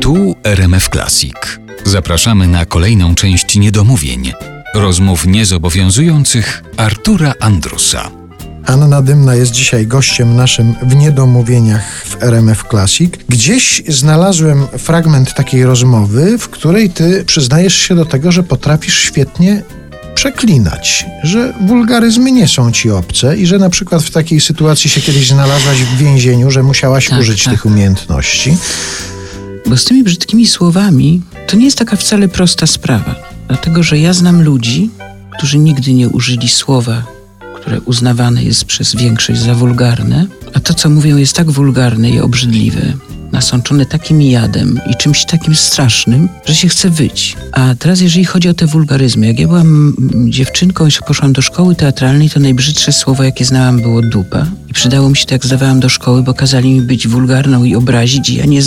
Tu RMF Classic. Zapraszamy na kolejną część niedomówień. Rozmów niezobowiązujących Artura Andrusa. Anna Dymna jest dzisiaj gościem naszym w Niedomówieniach w RMF Classic. Gdzieś znalazłem fragment takiej rozmowy, w której ty przyznajesz się do tego, że potrafisz świetnie przeklinać, że wulgaryzmy nie są ci obce i że na przykład w takiej sytuacji się kiedyś znalazłaś w więzieniu, że musiałaś Tak, użyć tak. tych umiejętności. Bo z tymi brzydkimi słowami to nie jest taka wcale prosta sprawa. Dlatego, że ja znam ludzi, którzy nigdy nie użyli słowa, które uznawane jest przez większość za wulgarne, a to, co mówią, jest tak wulgarne i obrzydliwe, nasączone takim jadem i czymś takim strasznym, że się chce wyć. A teraz, jeżeli chodzi o te wulgaryzmy, jak ja byłam dziewczynką i poszłam do szkoły teatralnej, to najbrzydsze słowo, jakie znałam, było dupa. I przydało mi się to, jak zdawałam do szkoły, bo kazali mi być wulgarną i obrazić. I ja nie,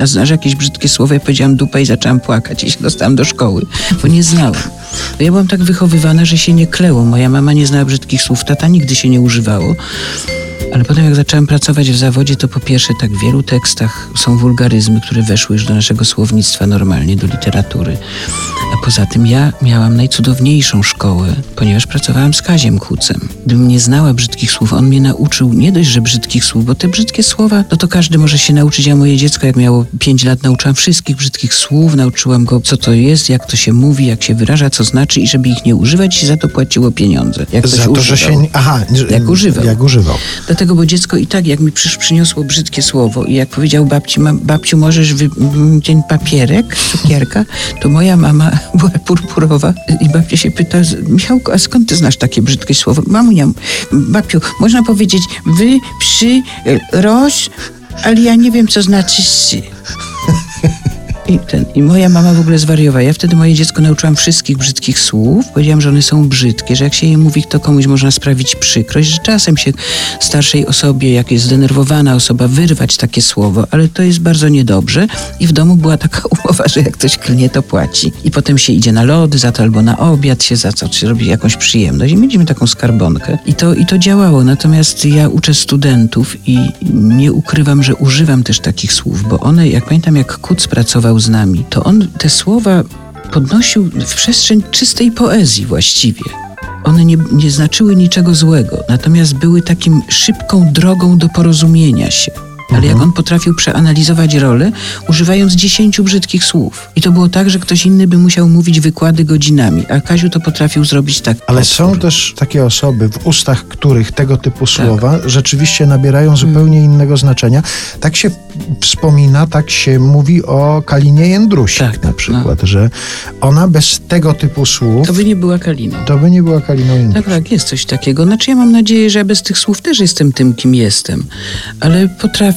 a znasz jakieś brzydkie słowo, ja powiedziałam dupa i zaczęłam płakać i się dostałam do szkoły, bo nie znałam. Ja byłam tak wychowywana, że się nie kleło. Moja mama nie znała brzydkich słów, tata nigdy się nie używało. Ale potem jak zacząłem pracować w zawodzie, to po pierwsze tak w wielu tekstach są wulgaryzmy, które weszły już do naszego słownictwa normalnie, do literatury. A poza tym ja miałam najcudowniejszą szkołę, ponieważ pracowałam z Kaziem Kucem. Gdybym nie znała brzydkich słów, on mnie nauczył nie dość, że brzydkich słów, bo te brzydkie słowa, no to każdy może się nauczyć. Ja moje dziecko, jak miało 5 lat, nauczyłam wszystkich brzydkich słów, nauczyłam go, co to jest, jak to się mówi, jak się wyraża, co znaczy i żeby ich nie używać i za to płaciło pieniądze. Jak Za to, że używał. się... nie- Aha, że- Jak używał. Jak używał. Dlatego, bo dziecko i tak, jak mi przysz, przyniosło brzydkie słowo i jak powiedział babci, babciu, możesz wy, ten papierek, cukierka, to moja mama była purpurowa i babcia się pyta, Michałku, a skąd ty znasz takie brzydkie słowo? Mamunia, babciu, można powiedzieć wy, przy, roś, ale ja nie wiem, co znaczy sy. I, ten, I moja mama w ogóle zwariowała. Ja wtedy moje dziecko nauczyłam wszystkich brzydkich słów. Powiedziałam, że one są brzydkie, że jak się je mówi, to komuś można sprawić przykrość, że czasem się starszej osobie, jak jest zdenerwowana osoba, wyrwać takie słowo, ale to jest bardzo niedobrze. I w domu była taka umowa, że jak ktoś klnie, to płaci. I potem się idzie na lody za to albo na obiad się za co, czy robi jakąś przyjemność. I mieliśmy taką skarbonkę. I to, I to działało. Natomiast ja uczę studentów i nie ukrywam, że używam też takich słów, bo one, jak pamiętam, jak Kuc pracował z nami, to on te słowa podnosił w przestrzeń czystej poezji właściwie. One nie, nie znaczyły niczego złego, natomiast były takim szybką drogą do porozumienia się. Ale jak on potrafił przeanalizować rolę, używając dziesięciu brzydkich słów. I to było tak, że ktoś inny by musiał mówić wykłady godzinami, a Kaziu to potrafił zrobić tak. Ale są też takie osoby, w ustach których tego typu słowa rzeczywiście nabierają zupełnie innego znaczenia. Tak się wspomina, tak się mówi o Kalinie Jędrusi Tak, na przykład, że ona bez tego typu słów To by nie była Kaliną. to by nie była Kaliną Tak, Jędrusi. tak, jest coś takiego. Znaczy ja mam nadzieję, że ja bez tych słów też jestem tym, kim jestem. Ale potrafię.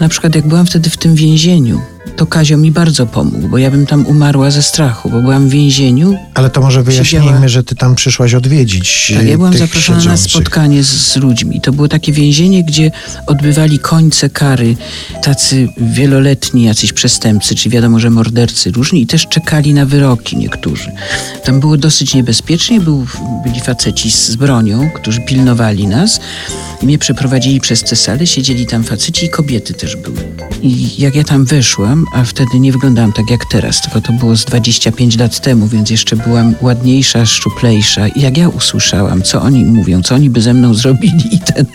Na przykład jak byłam wtedy w tym więzieniu, to Kazio mi bardzo pomógł, bo ja bym tam umarła ze strachu, bo byłam w więzieniu. Ale to może wyjaśnijmy, Siedziała- że ty tam przyszłaś odwiedzić Tak, ja byłam zaproszona na siedzących. spotkanie z, z ludźmi. To było takie więzienie, gdzie odbywali końce kary tacy wieloletni jacyś przestępcy, czy wiadomo, że mordercy różni i też czekali na wyroki niektórzy. Tam było dosyć niebezpiecznie, był, byli faceci z bronią, którzy pilnowali nas. I mnie przeprowadzili przez te sale, siedzieli tam faceci i kobiety też były. I jak ja tam weszłam, a wtedy nie wyglądałam tak jak teraz, tylko to było z 25 lat temu, więc jeszcze byłam ładniejsza, szczuplejsza. I jak ja usłyszałam, co oni mówią, co oni by ze mną zrobili i ten,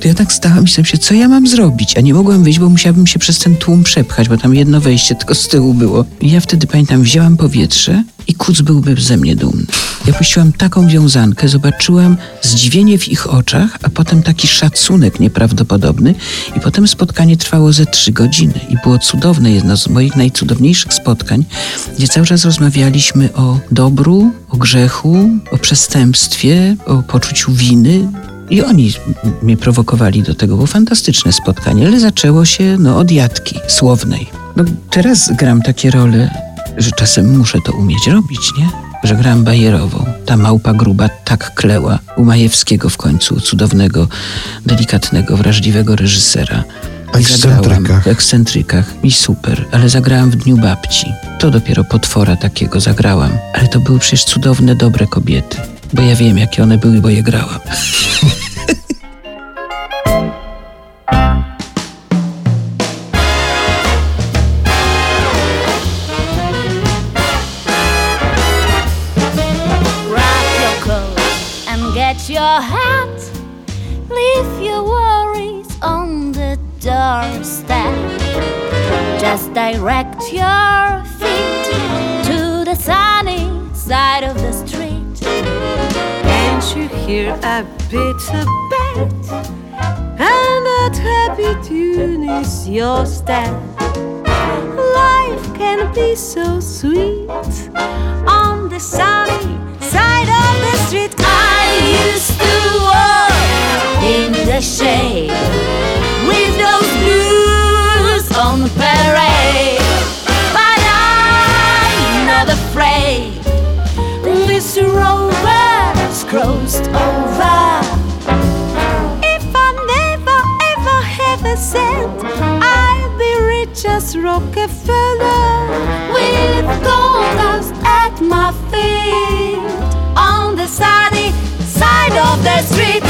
to ja tak stałam i myślałam się, co ja mam zrobić? A nie mogłam wyjść, bo musiałabym się przez ten tłum przepchać, bo tam jedno wejście tylko z tyłu było. I ja wtedy pamiętam, wzięłam powietrze i kuc byłby ze mnie dumny. Ja puściłam taką wiązankę, zobaczyłam zdziwienie w ich oczach, a potem taki szacunek nieprawdopodobny i potem spotkanie trwało ze trzy godziny i było cudowne, jedno z moich najcudowniejszych spotkań, gdzie cały czas rozmawialiśmy o dobru, o grzechu, o przestępstwie, o poczuciu winy, i oni mnie prowokowali do tego. Było fantastyczne spotkanie, ale zaczęło się no, od jatki słownej. No, teraz gram takie role, że czasem muszę to umieć robić, nie? Że gram bajerową. Ta małpa gruba tak kleła u Majewskiego w końcu, cudownego, delikatnego, wrażliwego reżysera. I zagrałam w ekscentrykach i super, ale zagrałam w Dniu Babci. To dopiero potwora takiego zagrałam. Ale to były przecież cudowne, dobre kobiety. Bo ja wiem, jakie one były, bo je grałam. direct your feet to the sunny side of the street. Can't you hear a bit of bed? And that happy tune is your step. Life can be so sweet on the sunny side of the street. I used to walk in the shade with those blues on parade, but I'm not afraid. This rover's crossed over. If I never ever have a cent, I'll be rich as Rockefeller. with gold dust at my feet on the sunny side of the street.